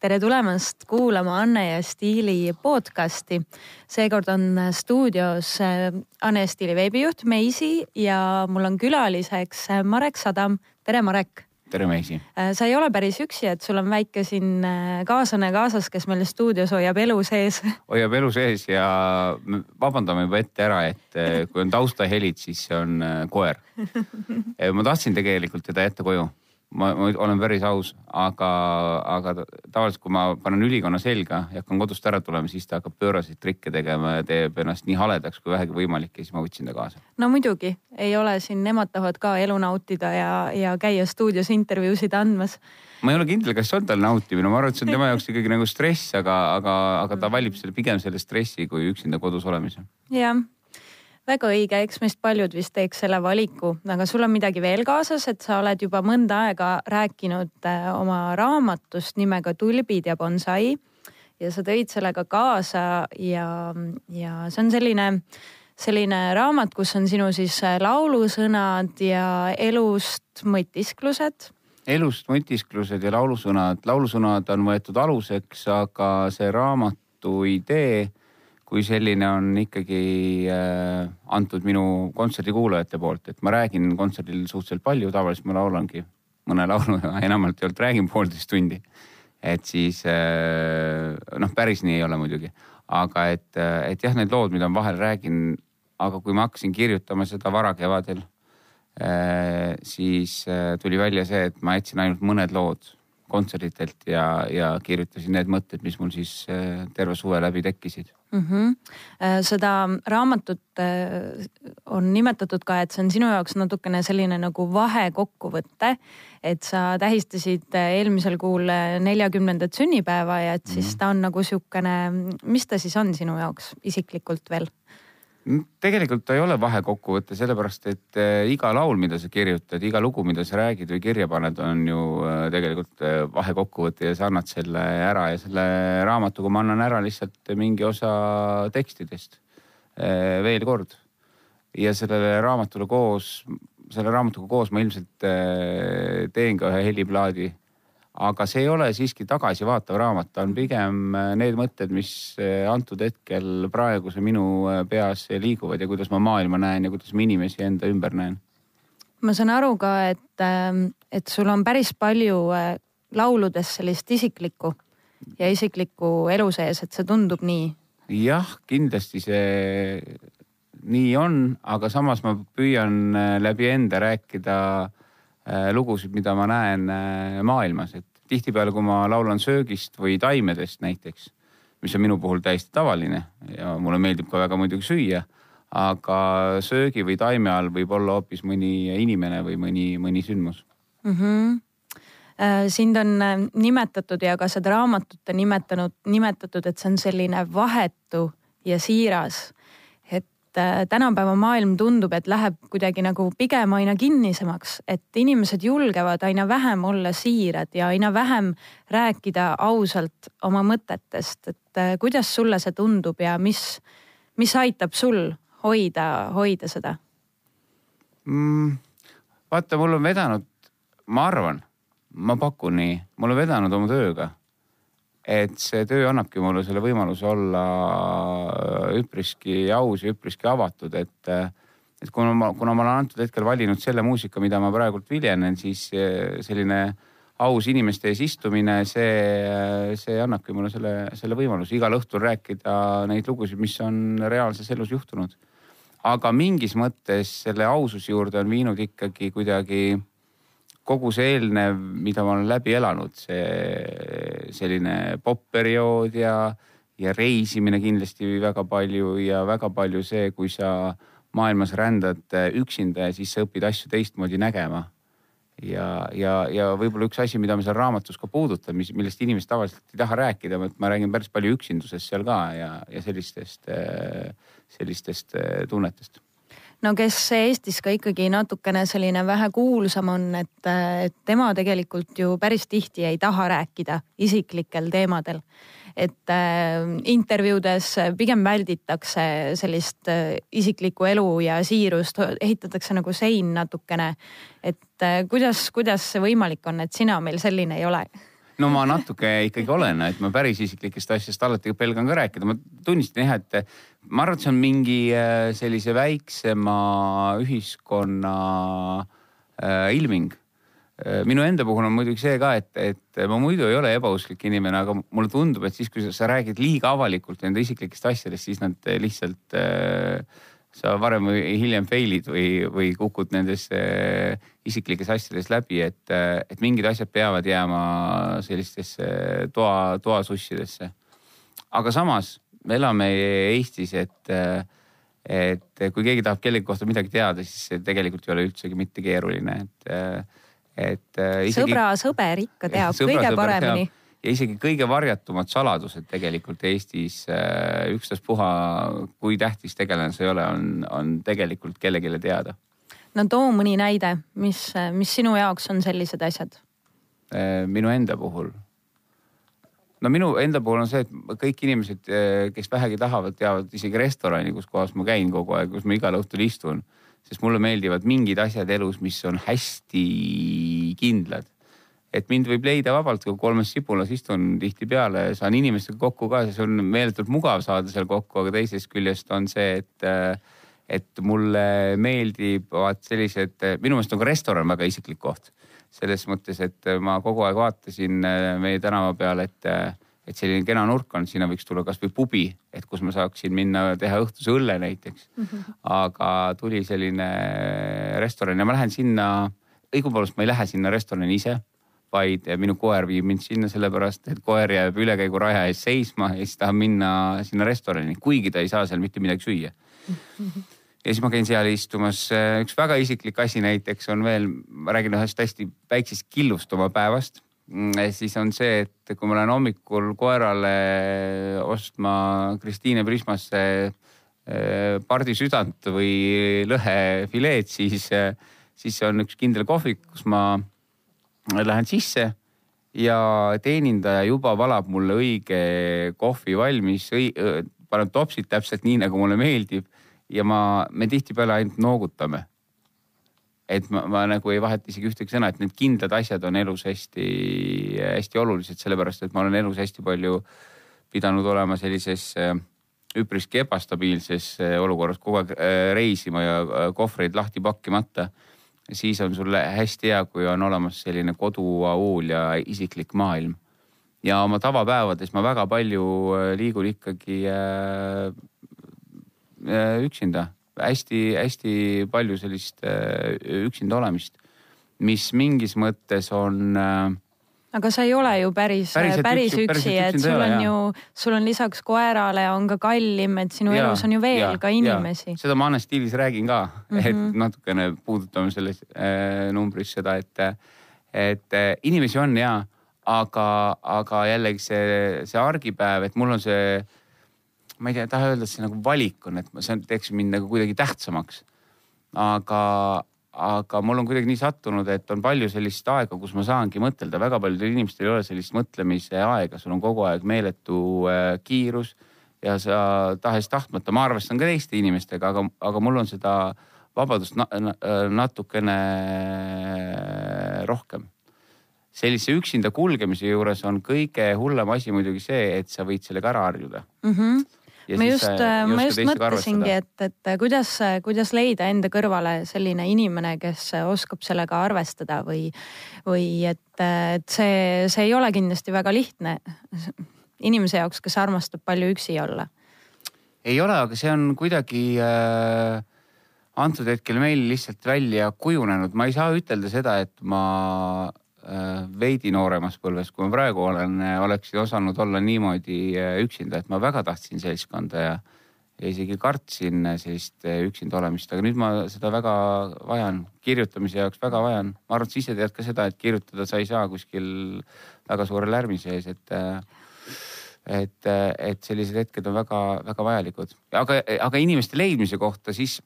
tere tulemast kuulama Anne ja Stiili podcasti. seekord on stuudios äh, Anne ja Stiili veebijuht Meisi ja mul on külaliseks äh, Marek Sadam. tere, Marek. tere, Meisi. Äh, sa ei ole päris üksi, et sul on väike siin kaaslane kaasas, kes meil stuudios hoiab elu sees. hoiab elu sees ja vabandame juba ette ära, et kui on taustahelid, siis see on koer. ma tahtsin tegelikult teda jätta koju ma, ma olen päris aus, aga, aga tavaliselt, kui ma panen ülikonna selga ja hakkan kodust ära tulema, siis ta hakkab pööraseid trikke tegema ja teeb ennast nii haledaks kui vähegi võimalik ja siis ma võtsin ta kaasa. no muidugi, ei ole siin, nemad tahavad ka elu nautida ja, ja käia stuudios intervjuusid andmas. ma ei ole kindel, kas see on tal nautimine, ma arvan, et see on tema jaoks ikkagi nagu stress, aga, aga, aga ta valib selle pigem selle stressi kui üksinda kodus olemise. jah väga õige, eks meist paljud vist teeks selle valiku, aga sul on midagi veel kaasas, et sa oled juba mõnda aega rääkinud äh, oma raamatust nimega Tulbid ja bonsai. Ja sa tõid selle ka kaasa ja, ja see on selline, selline raamat, kus on sinu siis äh, laulusõnad ja elust mõtisklused. Elust mõtisklused ja laulusõnad, laulusõnad on võetud aluseks, aga see raamatu idee kui selline on ikkagi äh, antud minu kontserdikuulajate poolt, et ma räägin kontserdil suhteliselt palju, tavaliselt ma laulangi mõne laulu ja enamalt jaolt räägin poolteist tundi. et siis äh, noh, päris nii ei ole muidugi, aga et, et jah, need lood, mida ma vahel räägin, aga kui ma hakkasin kirjutama seda varakevadel äh,, siis äh, tuli välja see, et ma jätsin ainult mõned lood kontserditelt ja, ja kirjutasin need mõtted, mis mul siis äh, terve suve läbi tekkisid mm. -hmm. seda raamatut äh, on nimetatud ka, et see on sinu jaoks natukene selline nagu vahekokkuvõte. et sa tähistasid eelmisel kuul neljakümnendat sünnipäeva ja et siis mhm. ta on nagu sihukene, mis ta siis on sinu jaoks isiklikult veel? Tegelikult ta ei ole vahekokkuvõte, sellepärast et äh, iga laul, mida sa kirjutad, iga lugu, mida sa räägid või kirja paned, on ju äh, tegelikult äh, vahekokkuvõte ja sa annad selle ära ja selle raamatuga ma annan ära lihtsalt mingi osa tekstidest veel kord. ja sellele raamatule koos, selle raamatuga koos ma ilmselt teen ka ühe heliplaadi aga see ei ole siiski tagasivaatav raamat, ta on pigem äh, need mõtted, mis äh, antud hetkel praeguse minu äh, peas liiguvad ja kuidas ma maailma näen ja kuidas ma inimesi enda ümber näen. ma saan aru ka, et, ähm, et sul on päris palju lauludes sellist isiklikku ja isiklikku elu sees, et see tundub nii. jah, kindlasti see nii on, aga samas ma püüan läbi enda rääkida lugusid, mida ma näen maailmas, et tihtipeale, kui ma laulan söögist või taimedest näiteks, mis on minu puhul täiesti tavaline ja mulle meeldib ka väga muidugi süüa, aga söögi või taime all võib olla hoopis mõni inimene või mõni, mõni sündmus mm. -hmm sind on äh, nimetatud ja ka seda raamatut on nimetanud, nimetatud, et see on selline vahetu ja siiras et äh, tänapäeva maailm tundub, et läheb kuidagi nagu pigem aina kinnisemaks, et inimesed julgevad aina vähem olla siirad ja aina vähem rääkida ausalt oma mõtetest, et äh, kuidas sulle see tundub ja mis, mis aitab sul hoida, hoida seda mm,? vaata, mul on vedanud, ma arvan, ma pakun nii, mul on vedanud oma tööga et see töö annabki mulle selle võimaluse olla üpriski aus ja üpriski avatud, et, et kuna ma, kuna ma olen antud hetkel valinud selle muusika, mida ma praegult viljenen, siis selline aus inimeste ees istumine, see, see annabki mulle selle, selle võimaluse igal õhtul rääkida neid lugusid, mis on reaalses elus juhtunud. aga mingis mõttes selle aususe juurde on viinud ikkagi kuidagi kogu see eelnev, mida ma olen läbi elanud, see selline popp-periood ja, ja reisimine kindlasti väga palju ja väga palju see, kui sa maailmas rändad üksinda ja siis sa õpid asju teistmoodi nägema. ja, ja, ja võib-olla üks asi, mida me seal raamatus ka puudutame, mis, millest inimesed tavaliselt ei taha rääkida, ma räägin päris palju üksindusest seal ka ja, ja sellistest, sellistest tunnetest no kes Eestis ka ikkagi natukene selline vähe kuulsam on, et, et tema tegelikult ju päris tihti ei taha rääkida isiklikel teemadel. et äh, intervjuudes pigem välditakse sellist äh, isiklikku elu ja siirust, ehitatakse nagu sein natukene. et äh, kuidas, kuidas see võimalik on, et sina meil selline ei ole? No ma natuke ikkagi olen, et ma päris isiklikest asjadest alati pelgan ka rääkida, ma tunnistan jah, et ma arvan, et see on mingi äh, sellise väiksema ühiskonna äh, ilming. Äh, minu enda puhul on muidugi see ka, et, et ma muidu ei ole ebausklik inimene, aga mulle tundub, et siis, kui sa räägid liiga avalikult enda isiklikest asjadest, siis nad lihtsalt äh, sa varem või hiljem fail'id või, või kukud nendes äh, isiklikes asjades läbi, et, äh, et mingid asjad peavad jääma sellistesse toa, toasussidesse. aga samas me elame Eestis, et, et kui keegi tahab kellegi kohta midagi teada, siis see tegelikult ei ole üldsegi mitte keeruline, et, et isegi.... sõbra sõber ikka teab kõige paremini teab ja isegi kõige varjatumad saladused tegelikult Eestis, äh, ükstaspuha, kui tähtis tegelane sa ei ole, on, on tegelikult kellelegi teada. no too mõni näide, mis, mis sinu jaoks on sellised asjad? Äh, minu enda puhul. no minu enda puhul on see, et kõik inimesed, äh, kes vähegi tahavad, teavad isegi restorani, kus kohas ma käin kogu aeg, kus ma igal õhtul istun. sest mulle meeldivad mingid asjad elus, mis on hästi kindlad et mind võib leida vabalt, kui kolmes sibulas istun tihtipeale, saan inimestega kokku ka, siis on meeletult mugav saada seal kokku, aga teisest küljest on see, et, et mulle meeldivad sellised, minu meelest on ka restoran väga isiklik koht. selles mõttes, et ma kogu aeg vaatasin meie tänava peal, et, et selline kena nurk on, sinna võiks tulla kasvõi pubi, et kus ma saaksin minna teha õhtuse õlle näiteks aga tuli selline restoran ja ma lähen sinna, õigupoolest ma ei lähe sinna restorani ise vaid minu koer viib mind sinna sellepärast, et koer jääb ülekäiguraja ees seisma ja siis tahab minna sinna restorani, kuigi ta ei saa seal mitte midagi süüa. ja siis ma käin seal istumas. üks väga isiklik asi näiteks on veel, ma räägin ühest hästi väiksest killust oma päevast. siis on see, et kui ma lähen hommikul koerale ostma Kristiine Prismasse eh, pardisüdant või lõhefileed, siis, siis on üks kindel kohvik, kus ma lähen sisse ja teenindaja juba valab mulle õige kohvi valmis, paneb topsid täpselt nii, nagu mulle meeldib ja ma, me tihtipeale ainult noogutame. et ma, ma nagu ei vaheta isegi ühtegi sõna, et need kindlad asjad on elus hästi-hästi olulised, sellepärast et ma olen elus hästi palju pidanud olema sellises äh, üpriski ebastabiilses äh, olukorras, kogu aeg äh, reisima ja kohvreid lahti pakkimata siis on sulle hästi hea, kui on olemas selline koduauul ja isiklik maailm. ja oma tavapäevades ma väga palju äh, liigun ikkagi äh, äh, üksinda hästi-hästi palju sellist äh, üksinda olemist, mis mingis mõttes on äh, aga sa ei ole ju päris, päris, päris üksi, üksi, et sul on jah. ju, sul on lisaks koerale on ka kallim, et sinu ja, elus on ju veel ja, ka inimesi. seda ma Anne stiilis räägin ka mm, -hmm. et mhm. natukene puudutame selles äh, numbris seda, et, et äh, inimesi on ja, aga, aga jällegi see, see argipäev, et mul on see, ma ei tea, ei taha öelda, et see nagu valik on, et see teeks mind nagu kuidagi tähtsamaks. aga, aga mul on kuidagi nii sattunud, et on palju sellist aega, kus ma saangi mõtelda, väga paljudel inimestel ei ole sellist mõtlemise aega, sul on kogu aeg meeletu äh, kiirus ja sa tahes-tahtmata, ma arvestan ka teiste inimestega, aga, aga mul on seda vabadust na, na, natukene rohkem. sellise üksinda kulgemise juures on kõige hullem asi muidugi see, et sa võid sellega ära harjuda mm. -hmm ma just, ma just mõtlesingi, et, et kuidas, kuidas leida enda kõrvale selline inimene, kes oskab sellega arvestada või, või et, et see, see ei ole kindlasti väga lihtne inimese jaoks, kes armastab palju üksi olla. ei ole, aga see on kuidagi äh, antud hetkel meil lihtsalt välja kujunenud, ma ei saa ütelda seda, et ma Äh, veidi nooremas põlves, kui ma praegu olen, äh, oleksin osanud olla niimoodi äh, üksinda, et ma väga tahtsin seltskonda ja, ja isegi kartsin sellist üksinda olemist, aga nüüd ma seda väga vajan, kirjutamise jaoks väga vajan. ma arvan, et sa ise tead ka seda, et kirjutada sa ei saa kuskil väga suure lärmi sees, et et, et sellised hetked on väga-väga vajalikud. aga, aga inimeste leidmise kohta siis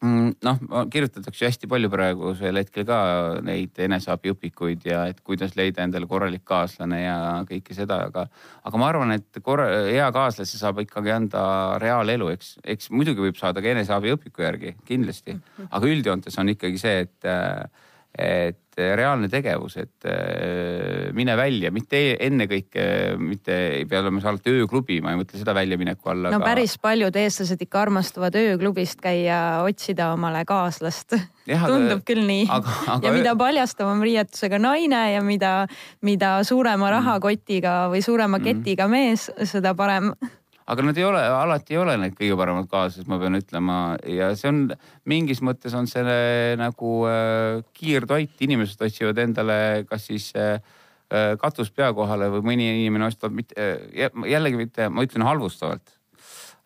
noh, kirjutatakse hästi palju praegusel hetkel ka neid eneseabiõpikuid ja et kuidas leida endale korralik kaaslane ja kõike seda, aga, aga ma arvan, et korra, hea kaaslase saab ikkagi anda reaalelu, eks, eks muidugi võib saada ka eneseabiõpiku järgi kindlasti, aga üldjoontes on ikkagi see, et, et reaalne tegevus, et äh, mine välja, mitte ennekõike, mitte ei pea olema see alati ööklubi, ma ei mõtle seda väljamineku all. no aga... päris paljud eestlased ikka armastavad ööklubist käia, otsida omale kaaslast. tundub küll nii. ja öö... mida paljastavam riietusega naine ja mida, mida suurema rahakotiga või suurema mm. ketiga mees, seda parem aga nad ei ole, alati ei ole need kõige paremad kaaslased, ma pean ütlema. Ja see on mingis mõttes on selle nagu äh, kiirtoit, inimesed otsivad endale kas siis äh, äh katus pea kohale või mõni inimene ostab mitte äh,, jällegi mitte, ma ütlen halvustavalt.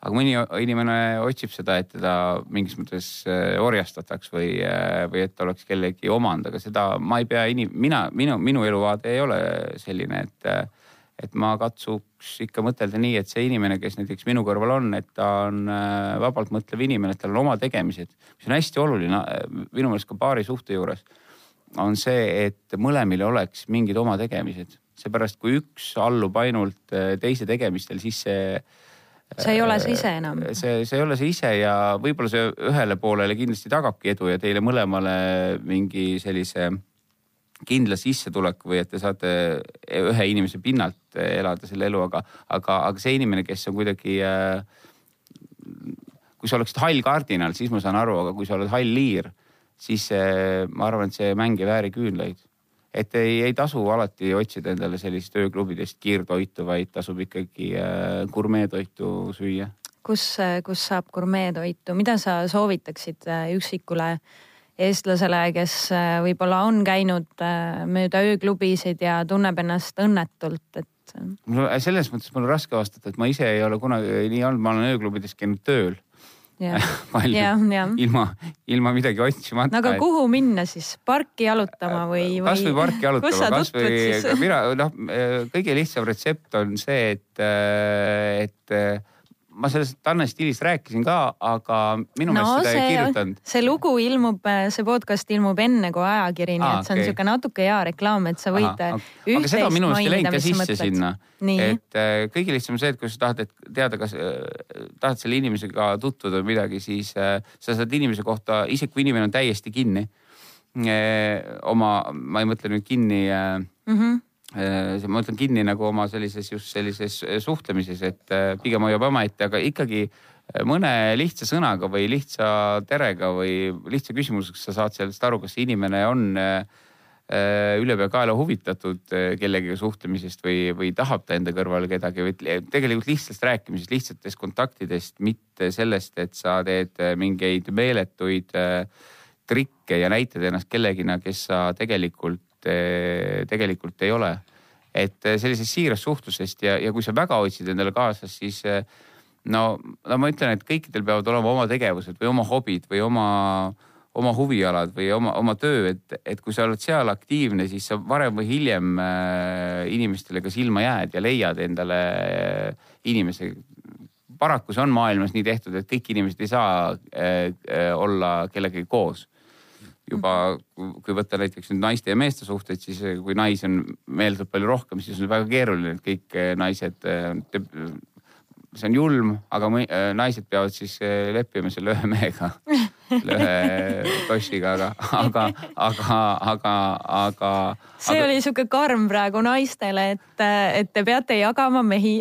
aga mõni inimene otsib seda, et teda mingis mõttes äh, orjastataks või või et oleks kellegi omand, aga seda ma ei pea inim-, mina, minu, minu eluvaade ei ole selline, et et ma katsuks ikka mõtelda nii, et see inimene, kes näiteks minu kõrval on, et ta on äh, vabalt mõtlev inimene, et tal on oma tegemised, mis on hästi oluline äh, minu meelest ka paari suhte juures. on see, et mõlemil oleks mingid oma tegemised, seepärast kui üks allub ainult äh, teise tegemistel, siis see see ei ole see ise enam. see, see ei ole see ise ja võib-olla see ühele poolele kindlasti tagabki edu ja teile mõlemale mingi sellise kindla sissetuleku või et te saate ühe inimese pinnalt elada selle elu, aga, aga, aga see inimene, kes on kuidagi äh, kui sa oleksid hall kardinal, siis ma saan aru, aga kui sa oled hall liir, siis äh, ma arvan, et see mäng ei vääri küünlaid. et ei, ei tasu alati otsida endale sellist ööklubidest kiirtoitu, vaid tasub ikkagi äh, gurmeetoitu süüa. kus, kus saab gurmeetoitu, mida sa soovitaksid üksikule äh, eestlasele, kes äh, võib-olla on käinud äh, mööda ööklubisid ja tunneb ennast õnnetult, et. mul selles mõttes mul on raske vastata, et ma ise ei ole kunagi nii olnud, ma olen ööklubides käinud tööl. palju, ilma, ilma midagi otsimata. no aga kuhu minna siis, parki jalutama või, või...? kasvõi parki jalutama, kasvõi mina noh, kõige lihtsam retsept on see, et, et ma sellest Tanne stiilist rääkisin ka, aga minu meelest no, seda see, ei kirjutanud. see lugu ilmub, see podcast ilmub enne kui ajakiri, nii et see on okay. sihuke natuke hea reklaam, et sa võid Aha, okay. aga seda minu meelest ei läinud ka sisse mõtled. sinna. et äh, kõige lihtsam see, et kui sa tahad, teada, kas äh, tahad selle inimesega tutvuda või midagi, siis äh, sa saad inimese kohta, isegi kui inimene on täiesti kinni äh, oma, ma ei mõtle nüüd kinni äh, mm. -hmm ma mõtlen kinni nagu oma sellises just sellises äh, suhtlemises, et äh, pigem hoiab omaette, aga ikkagi mõne lihtsa sõnaga või lihtsa terega või lihtsa küsimusega sa saad sellest aru, kas see inimene on ülepeakaela huvitatud kellegagi suhtlemisest või, või tahab ta enda kõrvale kedagi või tegelikult lihtsast rääkimisest, lihtsatest kontaktidest, mitte sellest, et sa teed mingeid meeletuid trikke ja näitad ennast kellegina, kes sa tegelikult tegelikult ei ole. et eh, sellisest siirast suhtlusest ja, ja kui sa väga otsid endale kaaslast, siis eh, no, no ma ütlen, et kõikidel peavad olema oma tegevused või oma hobid või oma, oma huvialad või oma, oma töö, et, et kui sa oled seal aktiivne, siis sa varem või hiljem inimestele ka silma jääd ja leiad endale inimese. paraku see on maailmas nii tehtud, et kõik inimesed ei saa olla kellegagi koos juba, kui võtta näiteks nüüd naiste ja meeste suhteid, siis kui naisi on meeldib palju rohkem, siis on väga keeruline, et kõik eh, naised, eh, see on julm, aga eh, naised peavad siis leppima selle ühe mehega, selle ühe tossiga, aga, aga, aga, aga, aga. see aga... oli sihuke karm praegu naistele, et, et te peate jagama mehi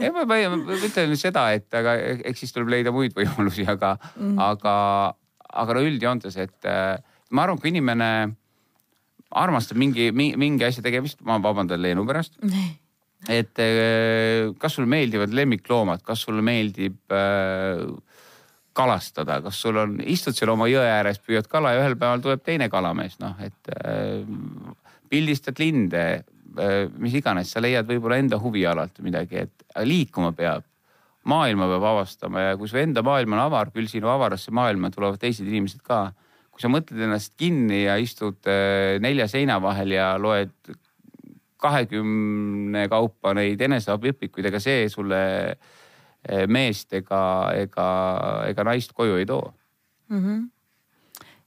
ei, ma, ma, ma ütlen seda, et aga eks siis tuleb leida muid võimalusi, aga mm., aga aga no üldjoontes, et äh, ma arvan, kui inimene armastab mingi, mingi asja tegemist, ma vabandan Leenu pärast. et äh, kas sulle meeldivad lemmikloomad, kas sulle meeldib äh, kalastada, kas sul on, istud seal oma jõe ääres, püüad kala ja ühel päeval tuleb teine kalamees, noh, et pildistad linde mis iganes, sa leiad võib-olla enda huvialalt midagi, et liikuma peab maailma peab avastama ja kui su enda maailm on avar, küll sinu avarasse maailma tulevad teised inimesed ka. kui sa mõtled ennast kinni ja istud äh, nelja seina vahel ja loed kahekümne kaupa neid eneseabiõpikuid, ega see sulle äh, meest ega, ega, ega naist koju ei too mm. -hmm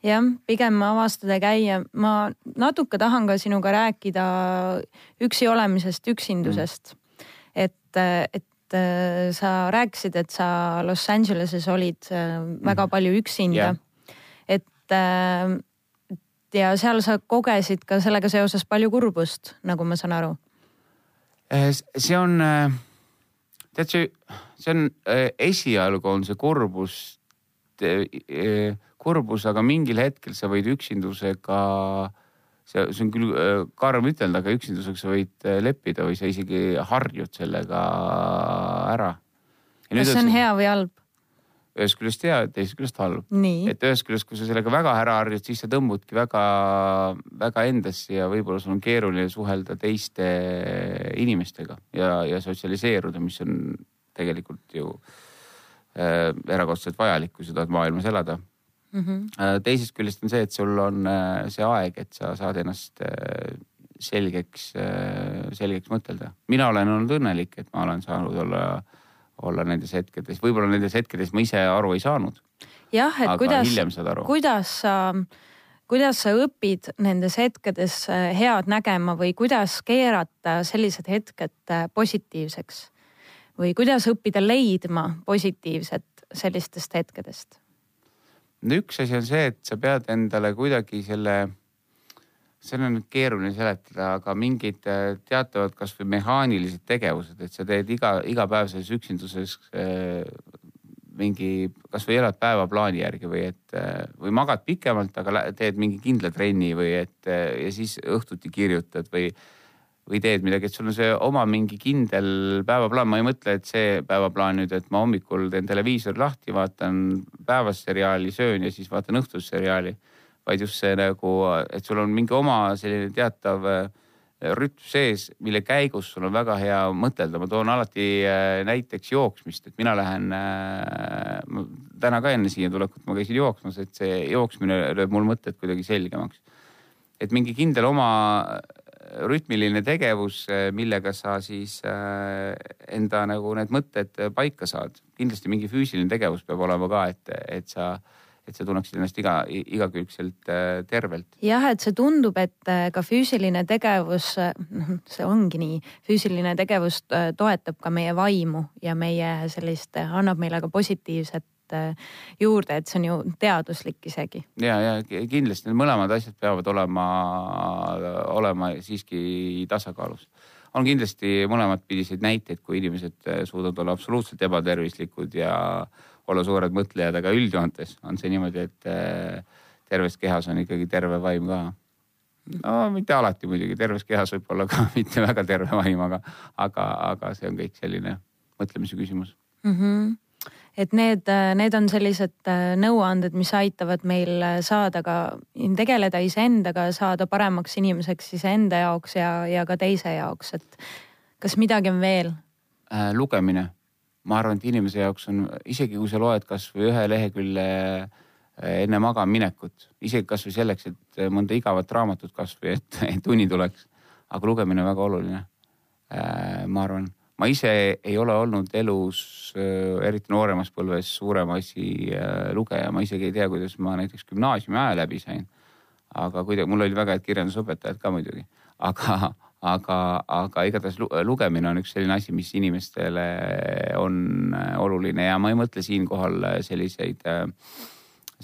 jah, pigem avastada, käia. ma natuke tahan ka sinuga rääkida üksi olemisest, üksindusest mm.. et, et Äh, sa rääkisid, et sa Los Angeleses olid äh, väga mhm. palju üksinda yeah.. et, äh, ja seal sa kogesid ka sellega seoses palju kurbust, nagu ma saan aru. see on, tead see, see on esialgu on see kurbus, kurbus, aga mingil hetkel sa võid üksindusega see, see on küll karm ütelda, aga üksindusega sa võid leppida või sa isegi harjud sellega ära. kas see on hea või halb? ühest küljest hea, teisest küljest halb. et ühest küljest, kui sa sellega väga ära harjud, siis sa tõmbudki väga, väga endasse ja võib-olla sul on keeruline suhelda teiste inimestega ja, ja sotsialiseeruda, mis on tegelikult ju äh, erakordselt vajalik, kui sa tahad maailmas elada mm. -hmm. teisest küljest on see, et sul on äh, see aeg, et sa saad ennast äh, selgeks, selgeks mõtelda. mina olen olnud õnnelik, et ma olen saanud olla olla nendes hetkedes, võib-olla nendes hetkedes ma ise aru ei saanud. jah, et kuidas, kuidas sa, kuidas sa õpid nendes hetkedes head nägema või kuidas keerata sellised hetked positiivseks või kuidas õppida leidma positiivset sellistest hetkedest? Üks asi on see, et sa pead endale kuidagi selle seda on nüüd keeruline seletada, aga mingid äh, teatavad kasvõi mehaanilised tegevused, et sa teed iga, iga päev selles üksinduses äh, mingi, kasvõi elad päevaplaani järgi või et äh, või magad pikemalt, aga teed mingi kindla trenni või et äh, ja siis õhtuti kirjutad või või teed midagi, et sul on see oma mingi kindel päevaplaan, ma ei mõtle, et see päevaplaan nüüd, et ma hommikul teen televiisori lahti, vaatan päevast seriaali, söön ja siis vaatan õhtust seriaali vaid just see nagu, et sul on mingi oma selline teatav äh, rütm sees, mille käigus sul on väga hea mõtelda. ma toon alati äh, näiteks jooksmist, et mina lähen äh,, täna ka enne siia tulekut ma käisin jooksmas, et see jooksmine lööb mul mõtted kuidagi selgemaks. et mingi kindel oma rütmiline tegevus, äh, millega sa siis äh, enda nagu need mõtted paika saad. kindlasti mingi füüsiline tegevus peab olema ka, et, et sa et sa tunneksid ennast iga, igakülgselt tervelt. jah, et see tundub, et ka füüsiline tegevus, noh, see ongi nii, füüsiline tegevus toetab ka meie vaimu ja meie sellist, annab meile ka positiivset juurde, et see on ju teaduslik isegi. ja, ja kindlasti need mõlemad asjad peavad olema, olema siiski tasakaalus on kindlasti mõlemat pidiseid näiteid, kui inimesed suudavad olla absoluutselt ebatervislikud ja äh, olla suured mõtlejad, aga üldjoontes on see niimoodi, et äh, terves kehas on ikkagi terve vaim ka. no mitte alati muidugi, terves kehas võib olla ka mitte väga terve vaim, aga, aga, aga see on kõik selline mõtlemise küsimus mm. -hmm et need, need on sellised äh, nõuanded, mis aitavad meil saada ka, tegeleda iseendaga, saada paremaks inimeseks iseenda jaoks ja, ja ka teise jaoks, et kas midagi on veel äh,? lugemine ma arvan, et inimese jaoks on, isegi kui sa loed kasvõi ühe lehekülje eh, enne magamaminekut, isegi kasvõi selleks, et mõnda igavat raamatut kasvõi, et, uni tuleks. aga lugemine on väga oluline. Ma arvan, ma ise ei ole olnud elus, eriti nooremas põlves, suurem asi lugeja, ma isegi ei tea, kuidas ma näiteks gümnaasiumi aja läbi sain. aga kuidagi, mul oli väga head kirjandusõpetajad ka muidugi, aga aga, aga igatahes lugemine on üks selline asi, mis inimestele on oluline. Ja ma ei mõtle siinkohal selliseid,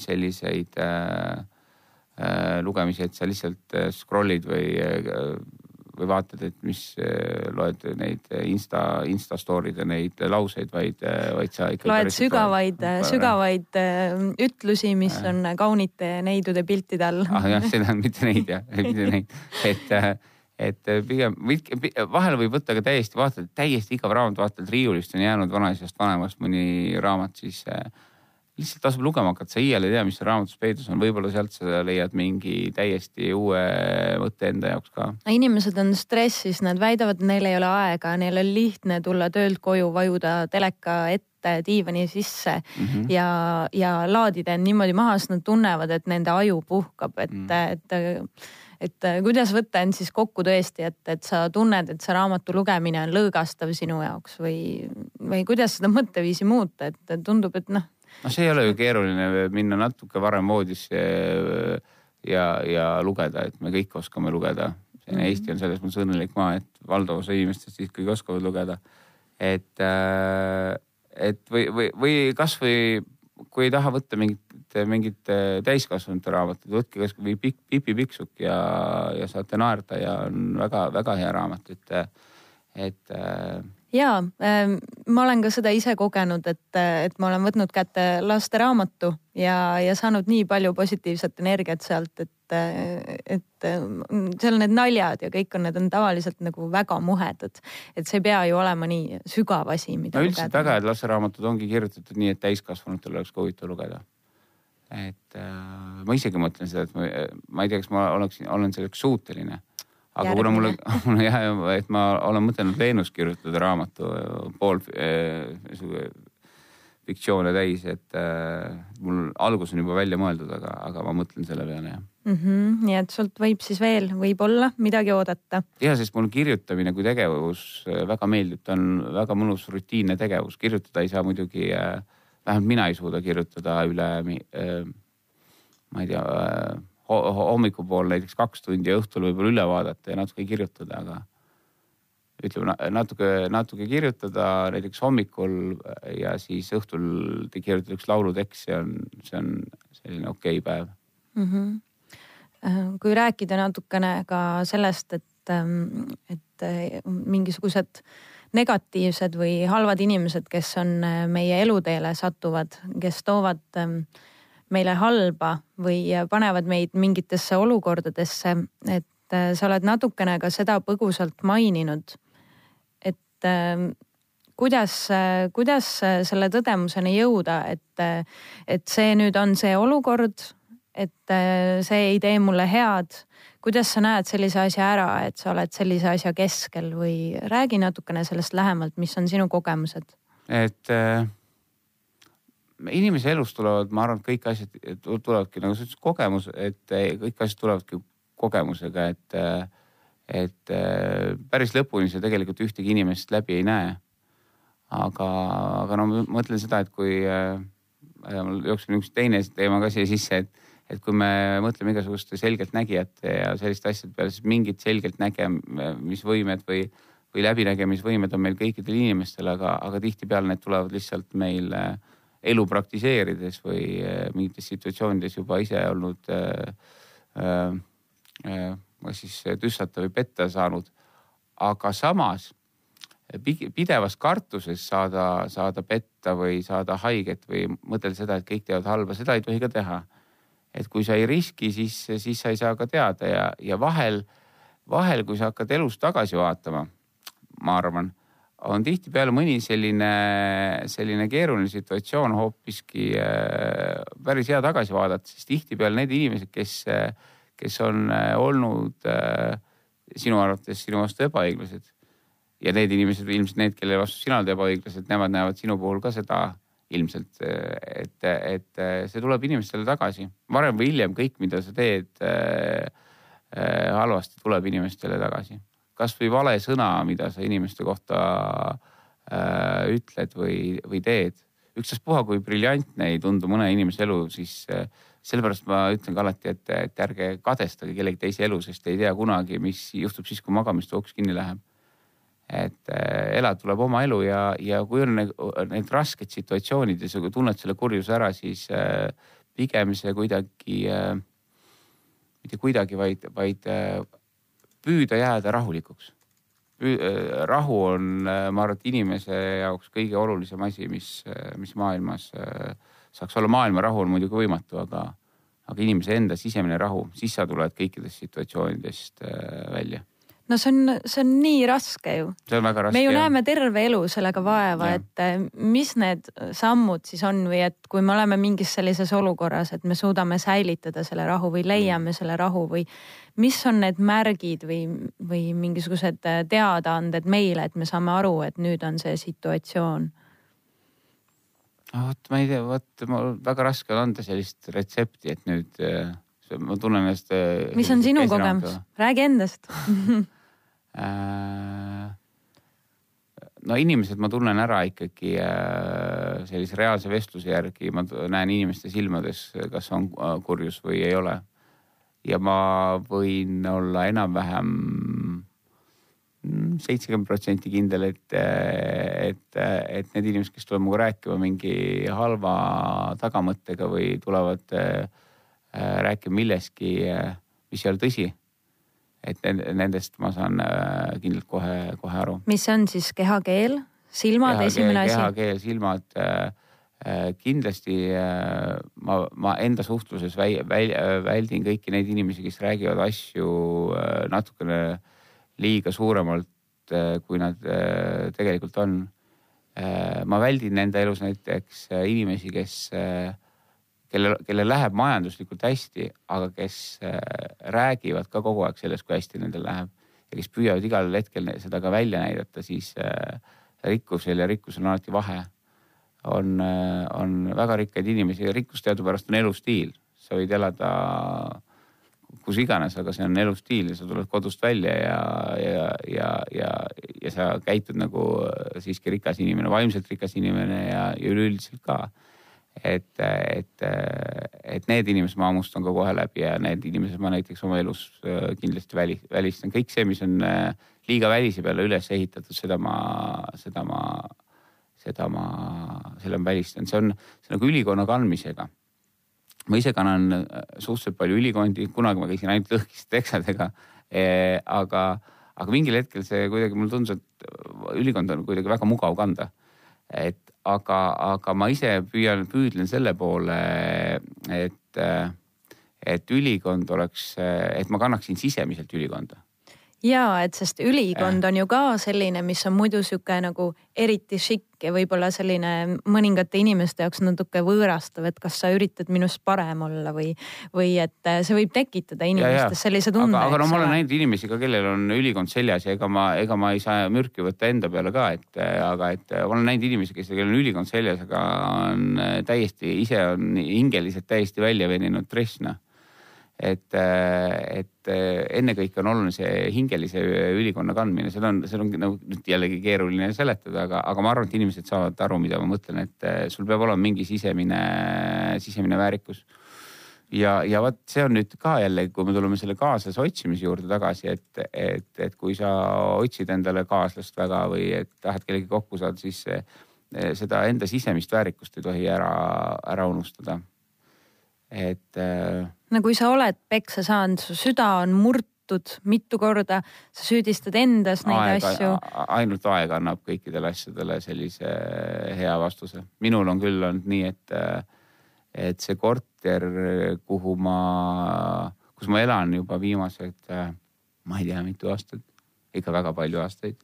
selliseid äh, lugemisi, et sa lihtsalt scroll'id või, või vaatad, et mis loed neid insta, insta story'de neid lauseid, vaid, vaid sa ikka. loed sügavaid, sügavaid ütlusi, mis on kaunite neidude piltide all. ah jah, seda mitte neid jah, mitte neid, et et pigem vahel võib võtta ka täiesti vaatad, täiesti igav raamat, vaatad riiulist on jäänud vanaisast vanemast mõni raamat, siis äh, lihtsalt tasub lugema hakata, sa iial ei tea, mis seal raamatus peidus on, võib-olla sealt sa leiad mingi täiesti uue mõtte enda jaoks ka. inimesed on stressis, nad väidavad, et neil ei ole aega, neil on lihtne tulla töölt koju, vajuda teleka ette diivani sisse mm -hmm. ja, ja laadida end niimoodi maha, sest nad tunnevad, et nende aju puhkab, et mm, et et kuidas võtta end siis kokku tõesti, et, et sa tunned, et see raamatu lugemine on lõõgastav sinu jaoks või, või kuidas seda mõtteviisi muuta, et tundub, et noh. No see ei ole ju keeruline minna natuke varem voodisse ja, ja lugeda, et me kõik oskame lugeda. -hmm. Eesti on selles mõttes õnnelik maa, et valdav osa inimestest ikkagi oskavad lugeda. et, äh, et või, või, või kasvõi kui ei taha võtta mingit mingit äh, täiskasvanute raamatut, võtke kasvõi Pipi Pikksukk ja, ja saate naerda ja on väga-väga hea raamat, et, et äh, ja ähm, ma olen ka seda ise kogenud, et, et ma olen võtnud kätte lasteraamatu ja, ja saanud nii palju positiivset energiat sealt, et, et seal need naljad ja kõik on, need on tavaliselt nagu väga muhedad. et see ei pea ju olema nii sügav asi, no üldiselt väga head lasteraamatud ongi kirjutatud nii, et täiskasvanutel oleks ka huvitav lugeda. et äh, ma isegi mõtlen seda, et ma, ma ei tea, kas ma oleksin, olen selleks suuteline aga kuna mulle, mulle jah, et ma olen mõtelnud Veenust kirjutada raamatu pool äh, fiktsioone täis, et äh, mul algus on juba välja mõeldud, aga, aga ma mõtlen selle peale jah mm. -hmm. nii et sult võib siis veel võib-olla midagi oodata. ja, sest mulle kirjutamine kui tegevus äh, väga meeldib, ta on väga mõnus rutiinne tegevus, kirjutada ei saa muidugi äh,, vähemalt mina ei suuda kirjutada üle äh,, ma ei tea äh, hommikupool näiteks kaks tundi ja õhtul võib-olla üle vaadata ja natuke kirjutada, aga ütleme natuke, natuke kirjutada näiteks hommikul ja siis õhtul kirjutada üks laulutekst, see on, see on selline okei okay päev mm. -hmm. kui rääkida natukene ka sellest, et, ähm, et äh, mingisugused negatiivsed või halvad inimesed, kes on äh, meie eluteele satuvad, kes toovad äh, meile halba või panevad meid mingitesse olukordadesse, et äh, sa oled natukene ka seda põgusalt maininud. et äh, kuidas, kuidas selle tõdemuseni jõuda, et, et see nüüd on see olukord, et äh, see ei tee mulle head. kuidas sa näed sellise asja ära, et sa oled sellise asja keskel või räägi natukene sellest lähemalt, mis on sinu kogemused? et äh inimese elus tulevad, ma arvan, et kõik asjad tulevadki nagu sa ütlesid, kogemus, et eh, kõik asjad tulevadki kogemusega, et, eh, et eh, päris lõpuni sa tegelikult ühtegi inimest läbi ei näe. aga, aga no ma mõtlen seda, et kui mul jookseb üks teine teema ka siia sisse, et, et kui me mõtleme igasuguste selgeltnägijate ja selliste asjade peale, siis mingid selgeltnägemisvõimed või, või läbinägemisvõimed on meil kõikidel inimestel, aga, aga tihtipeale need tulevad lihtsalt meil äh, elu praktiseerides või äh, mingites situatsioonides juba ise olnud äh, äh, äh, siis tüssata või petta saanud. aga samas pidevas kartuses saada, saada petta või saada haiget või mõtelda seda, et kõik teevad halba, seda ei tohi ka teha. et kui sa ei riski, siis, siis sa ei saa ka teada ja, ja vahel, vahel, kui sa hakkad elus tagasi vaatama, ma arvan on tihtipeale mõni selline, selline keeruline situatsioon hoopiski äh, päris hea tagasi vaadata, sest tihtipeale need inimesed, kes, kes on äh, olnud äh, sinu arvates sinu vastu ebaõiglased ja need inimesed ilmselt need, kelle vastu sina oled ebaõiglased, nemad näevad sinu puhul ka seda ilmselt, et, et see tuleb inimestele tagasi. varem või hiljem kõik, mida sa teed halvasti, tuleb inimestele tagasi kasvõi vale sõna, mida sa inimeste kohta äh, ütled või, või teed. ükstaspuha, kui briljantne ei tundu mõne inimese elu, siis äh, sellepärast ma ütlen ka alati, et, et ärge kadestage kellegi teise elu, sest ei tea kunagi, mis juhtub siis, kui magamistoa uks kinni läheb. et äh, elada tuleb oma elu ja, ja kui on need, need rasked situatsioonid ja sa tunned selle kurjuse ära, siis äh, pigem see kuidagi äh,, mitte kuidagi, vaid, vaid äh, püüda jääda rahulikuks. Äh, rahu on, äh, ma arvan, et inimese jaoks kõige olulisem asi, mis, äh, mis maailmas saaks olla. maailma rahu on muidugi võimatu, aga, aga inimese enda sisemine rahu, siis sa tuled kõikidest situatsioonidest välja no see on, see on nii raske ju. see on väga raske. me ju jah. näeme terve elu sellega vaeva, et eh, mis need sammud siis on või et kui me oleme mingis sellises olukorras, et me suudame säilitada selle rahu või leiame mm. selle rahu või mis on need märgid või, või mingisugused eh, teadaanded meile, et me saame aru, et nüüd on see situatsioon no vot, ma ei tea, vot mul väga raske on anda sellist retsepti, et nüüd eh, ma tunnen ennast. mis on sinu kogemus, räägi endast Äh, no inimesed ma tunnen ära ikkagi äh, sellise reaalse vestluse järgi, ma näen inimeste silmades, kas on äh, kurjus või ei ole. ja ma võin olla enam-vähem mm, seitsekümmend protsenti kindel, et, et, et need inimesed, kes tulevad minuga rääkima mingi halva tagamõttega või tulevad äh, rääkima millestki, mis ei ole tõsi. et nendest ma saan äh, kindlalt kohe, kohe aru. mis on siis kehakeel, silmad kehakeel, esimene asi? kehakeel, silmad äh, Äh, kindlasti äh, ma, ma enda suhtluses väi, väi, väldin kõiki neid inimesi, kes räägivad asju äh, natukene liiga suuremalt, kui nad tegelikult on. ma väldin enda elus näiteks inimesi, kes, kellel, kellel läheb majanduslikult hästi, aga kes räägivad ka kogu aeg sellest, kui hästi nendel läheb ja kes püüavad igal hetkel seda ka välja näidata, siis rikkusel ja rikkusel on alati vahe on, on väga rikkaid inimesi ja rikkus teadupärast on elustiil. sa võid elada kus iganes, aga see on elustiil ja sa tuled kodust välja ja, ja, ja, ja, ja sa käitud nagu siiski rikas inimene, vaimselt rikas inimene ja, ja üleüldiselt ka. Et, et, et need inimesed ma hammustan ka kohe läbi ja need inimesed ma näiteks oma elus kindlasti väli, välistan. kõik see, mis on liiga välise peale üles ehitatud, seda ma, seda ma seda ma, selle ma välistan, see on, see on nagu ülikonna kandmisega. ma ise kannan äh, suhteliselt palju ülikondi, kunagi ma käisin ainult lõhkiste teksadega e,. aga, aga mingil hetkel see kuidagi mulle tundus, et ülikond on kuidagi väga mugav kanda. et aga, aga ma ise püüan, püüdlen selle poole, et, et ülikond oleks, et ma kannaksin sisemiselt ülikonda ja et sest ülikond on ju ka selline, mis on muidu sihuke nagu eriti šikk ja võib-olla selline mõningate inimeste jaoks natuke võõrastav, et kas sa üritad minust parem olla või, või et äh, see võib tekitada inimestes sellise tunde. aga, aga no ma olen näinud inimesi ka, kellel on ülikond seljas ja ega ma, ega ma ei saa mürki võtta enda peale ka, et äh, aga et äh, ma olen näinud inimesi, kes, kellel on ülikond seljas, aga on täiesti ise on hingeliselt täiesti välja veninud dress noh et, et ennekõike on oluline see hingelise ülikonna kandmine, seal on, seal on nagu nüüd jällegi keeruline seletada, aga, aga ma arvan, et inimesed saavad aru, mida ma mõtlen, et sul peab olema mingi sisemine, sisemine väärikus. ja, ja vot see on nüüd ka jällegi, kui me tuleme selle kaaslase otsimise juurde tagasi, et, et, et kui sa otsid endale kaaslast väga või et tahad kellegagi kokku saada, siis seda enda sisemist väärikust ei tohi ära, ära unustada. et no kui sa oled peksa saanud, su süda on murtud mitu korda, sa süüdistad endas neid aeg, asju. ainult aeg annab kõikidele asjadele sellise hea vastuse. minul on küll olnud nii, et, et see korter, kuhu ma, kus ma elan juba viimased, ma ei tea, mitu aastat, ikka väga palju aastaid.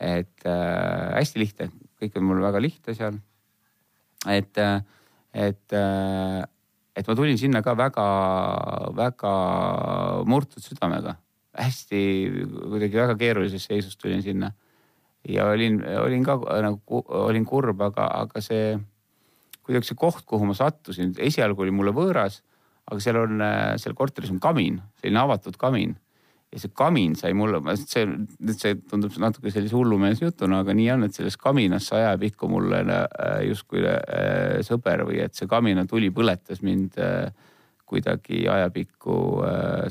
et äh, hästi lihtne, kõik on mul väga lihtne seal. et, et äh, et ma tulin sinna ka väga-väga murtud südamega, hästi kuidagi väga keerulises seisus tulin sinna. ja olin, olin ka nagu, olin kurb, aga, aga see kuidagi see koht, kuhu ma sattusin, esialgu oli mulle võõras, aga seal on, seal korteris on kamin, selline avatud kamin ja see kamin sai mulle, see, see tundub natuke sellise hullumeelse jutuna, aga nii on, et selles kaminas sai ajapikku mulle äh, justkui äh, sõber või et see kamina tuli, põletas mind äh, kuidagi ajapikku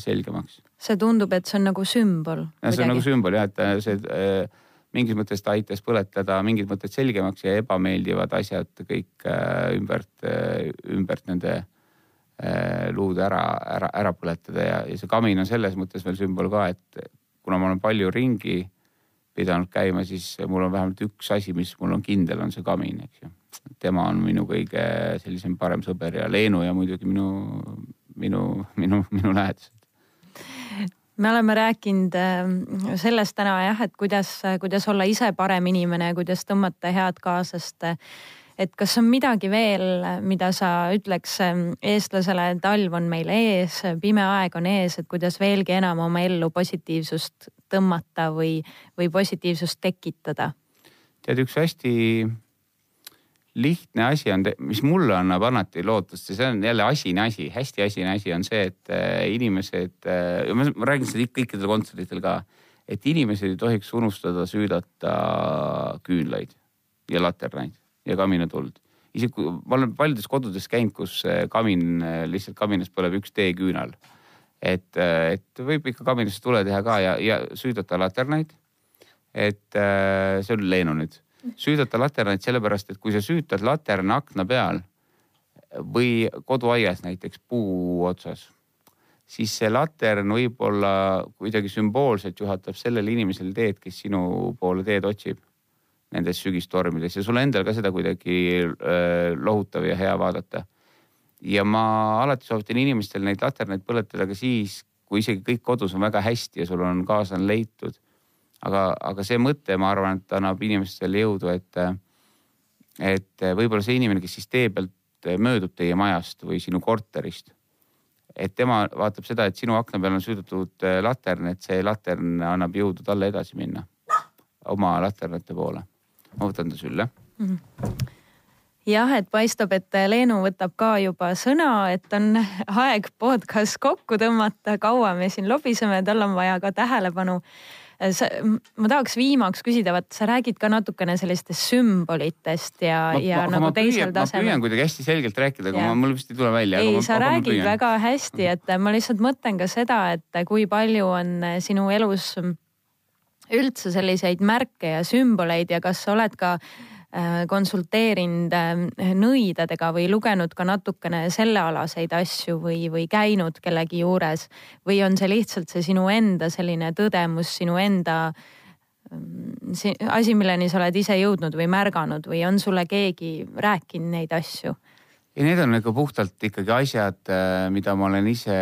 selgemaks. see tundub, et see on nagu sümbol. see on nagu sümbol jah, et see mingis mõttes ta aitas põletada mingid mõtted selgemaks ja ebameeldivad asjad kõik ümbert, ümbert nende luud ära, ära, ära põletada ja, ja see kamin on selles mõttes veel sümbol ka, et kuna ma olen palju ringi pidanud käima, siis mul on vähemalt üks asi, mis mul on kindel, on see kamin, eks ju. tema on minu kõige sellisem parem sõber ja Leenu ja muidugi minu, minu, minu, minu lähedased me oleme rääkinud äh, sellest täna jah, et kuidas, kuidas olla ise parem inimene, kuidas tõmmata head kaaslast et kas on midagi veel, mida sa ütleks ähm, eestlasele, talv on meil ees, pime aeg on ees, et kuidas veelgi enam oma ellu positiivsust tõmmata või, või positiivsust tekitada? tead, üks hästi lihtne asi on, mis mulle annab alati lootust ja see on jälle asine asi, hästi asine asi on see, et äh, inimesed, äh, ma räägin seda kõikidel kontserditel ka, et inimesed ei tohiks unustada süüdata küünlaid ja laternaid ja kaminatuld. isegi kui ma olen paljudes kodudes käinud, kus kamin, lihtsalt kaminas põleb üks teeküünal. et, et võib ikka kaminasse tule teha ka ja, ja süüdata laternaid. et see on Leenu nüüd, süüdata laternaid sellepärast, et kui sa süütad laterna akna peal või koduaias näiteks puu otsas, siis see latern võib-olla kuidagi sümboolselt juhatab sellele inimesele teed, kes sinu poole teed otsib nendes sügistormides ja sul endal ka seda kuidagi äh, lohutav ja hea vaadata. ja ma alati soovitan inimestel neid laternaid põletada ka siis, kui isegi kõik kodus on väga hästi ja sul on kaasa on leitud. aga, aga see mõte, ma arvan, et annab inimestele jõudu, et, et võib-olla see inimene, kes siis tee pealt möödub teie majast või sinu korterist, et tema vaatab seda, et sinu akna peal on süüdatud latern, et see latern annab jõudu talle edasi minna oma laternate poole ma võtan ta sülle mm. -hmm jah, et paistab, et Leenu võtab ka juba sõna, et on aeg podcast kokku tõmmata, kaua me siin lobiseme, tal on vaja ka tähelepanu. sa, ma tahaks viimaks küsida, vaat sa räägid ka natukene sellistest sümbolitest ja, ja nagu teisel tasemel. ma püüan kuidagi hästi selgelt rääkida, aga ma, mul vist ei tule välja. ei, sa räägid väga hästi, et ma lihtsalt mõtlen ka seda, et kui palju on sinu elus üldse selliseid märke ja sümboleid ja kas sa oled ka äh, konsulteerinud äh, nõidadega või lugenud ka natukene sellealaseid asju või, või käinud kellegi juures või on see lihtsalt see sinu enda selline tõdemus, sinu enda mm, asi, milleni sa oled ise jõudnud või märganud või on sulle keegi rääkinud neid asju? ei, need on nagu puhtalt ikkagi asjad, äh, mida ma olen ise,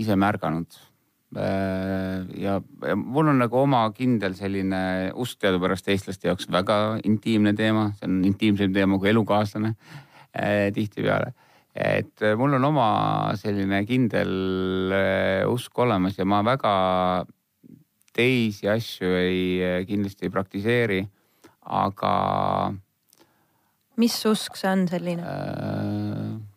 ise märganud ja, ja mul on nagu oma kindel selline usk teadupärast eestlaste jaoks väga intiimne teema, see on intiimsem teema kui elukaaslane eh, tihtipeale. et äh, mul on oma selline kindel usk olemas ja ma väga teisi asju ei, kindlasti ei praktiseeri, aga. mis usk see on selline äh,?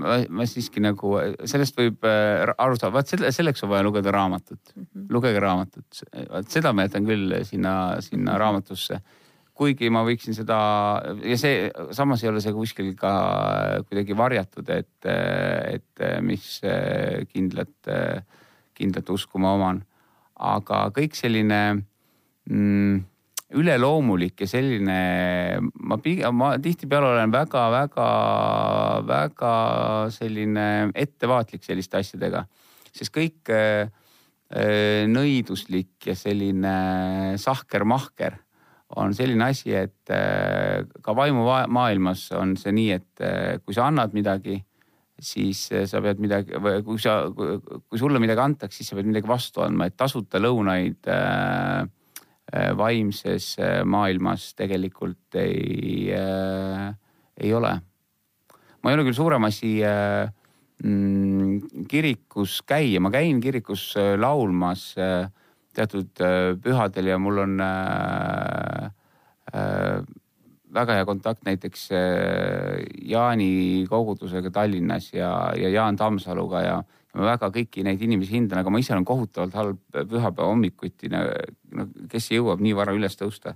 Ma, ma siiski nagu, sellest võib äh, aru saada, vaat selle, selleks on vaja lugeda raamatut mm. -hmm. lugege raamatut, vaat seda ma jätan küll sinna, sinna raamatusse. kuigi ma võiksin seda ja see, samas ei ole see kuskil ka kuidagi varjatud, et, et mis kindlat, kindlat usku ma oman. aga kõik selline mm, üleloomulik ja selline, ma pigem, ma tihtipeale olen väga-väga-väga selline ettevaatlik selliste asjadega, sest kõik äh, äh, nõiduslik ja selline sahker-mahker on selline asi, et äh, ka vaimumaailmas on see nii, et kui sa annad midagi, siis sa pead midagi kui sa, kui sulle midagi antakse, siis sa pead midagi vastu andma, et tasuta lõunaid Äh, vaimses äh, maailmas tegelikult ei, äh, ei ole. ma ei ole küll suurem asi mm, kirikus käia, ma käin kirikus laulmas teatud pühadel ja mul on väga hea kontakt näiteks Jaani kogudusega Tallinnas ja, ja Jaan Tammsaluga ja ma väga kõiki neid inimesi hindan, aga ma ise olen kohutavalt halb pühapäeva hommikuti, no kes jõuab nii vara üles tõusta.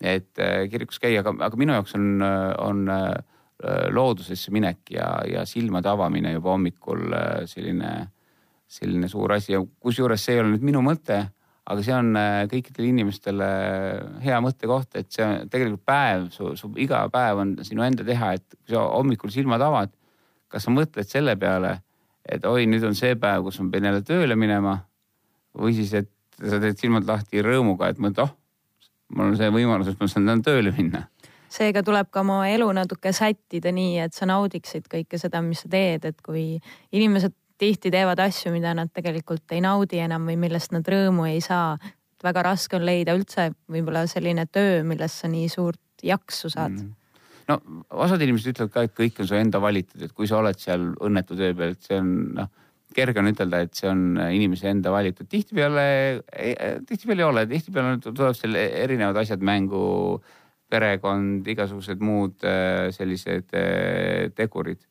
et äh, kirikus käia, aga, aga minu jaoks on, on äh, loodusesse minek ja, ja silmade avamine juba hommikul äh, selline, selline suur asi ja kusjuures see ei ole nüüd minu mõte, aga see on kõikidele inimestele hea mõttekoht, et see on tegelikult päev, su, su iga päev on sinu enda teha, et kui sa hommikul silmad avad, kas sa mõtled selle peale et oi, nüüd on see päev, kus ma pean jälle tööle minema. või siis, et sa teed silmad lahti rõõmuga, et mõtled, oh, mul on see võimalus, et ma saan täna tööle minna. seega tuleb ka oma elu natuke sättida nii, et sa naudiksid kõike seda, mis sa teed, et kui inimesed tihti teevad asju, mida nad tegelikult ei naudi enam või millest nad rõõmu ei saa. väga raske on leida üldse võib-olla selline töö, millest sa nii suurt jaksu saad mm no osad inimesed ütlevad ka, et kõik on su enda valitud, et kui sa oled seal õnnetu töö peal, et see on noh, kerge on ütelda, et see on inimese enda valitud. tihtipeale, tihtipeale ei ole, tihtipeale tuleb seal erinevad asjad mängu, perekond, igasugused muud äh, sellised äh, tegurid.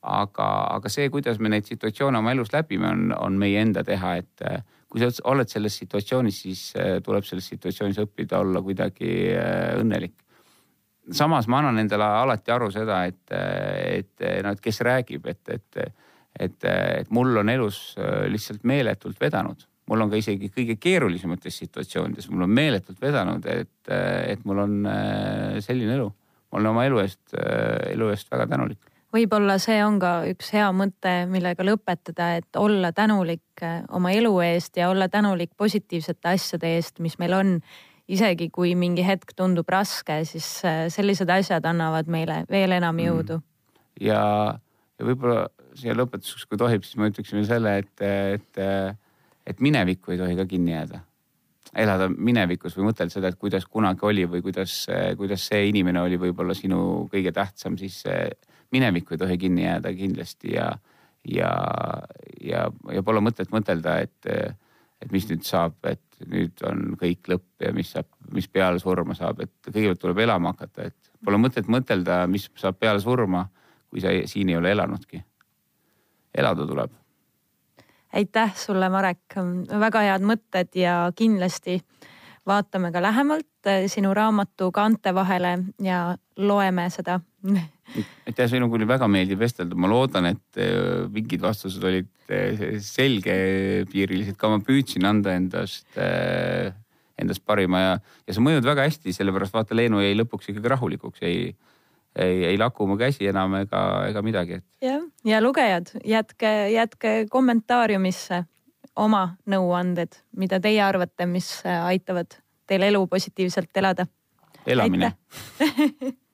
aga, aga see, kuidas me neid situatsioone oma elus läbime, on, on meie enda teha, et äh, kui sa oled selles situatsioonis, siis tuleb selles situatsioonis õppida olla kuidagi õnnelik samas ma annan endale alati aru seda, et, et noh, et kes räägib, et, et, et, et mul on elus lihtsalt meeletult vedanud. mul on ka isegi kõige keerulisemates situatsioonides, mul on meeletult vedanud, et, et mul on äh, selline elu. ma olen oma elu eest, äh, elu eest väga tänulik. võib-olla see on ka üks hea mõte, millega lõpetada, et olla tänulik äh, oma elu eest ja olla tänulik positiivsete asjade eest, mis meil on. isegi kui mingi hetk tundub raske, siis sellised asjad annavad meile veel enam mm. jõudu mm.. ja, ja võib-olla siia lõpetuseks, kui tohib, siis ma ütleksin veel selle, et, et et minevikku ei tohi ka kinni jääda. elada minevikus või mõtelda seda, et kuidas kunagi oli või kuidas, kuidas see inimene oli võib-olla sinu kõige tähtsam, siis minevikku ei tohi kinni jääda kindlasti ja, ja, ja, ja pole mõtet mõtelda, et, et mis nüüd saab, et nüüd on kõik lõpp ja mis saab, mis peale surma saab, et kõigepealt tuleb elama hakata, et pole mõtet mõtelda, mis saab peale surma, kui sa siin ei ole elanudki. Elada tuleb. Aitäh sulle, Marek, väga head mõtted ja kindlasti vaatame ka lähemalt eh, sinu raamatu kaante vahele ja loeme seda. aitäh, sinuga oli väga meeldiv vestelda, ma loodan, et eh, mingid vastused olid eh, selgepiirilised ka, ma püüdsin anda endast, endast parima ja, ja sa mõjud väga hästi, sellepärast vaata, Leenu jäi lõpuks ikkagi rahulikuks, ei ei, ei laku mu käsi enam ega, ega midagi, jah, ja lugejad, jätke, jätke kommentaariumisse oma nõuanded, mida teie arvate, mis aitavad teil elu positiivselt elada. elamine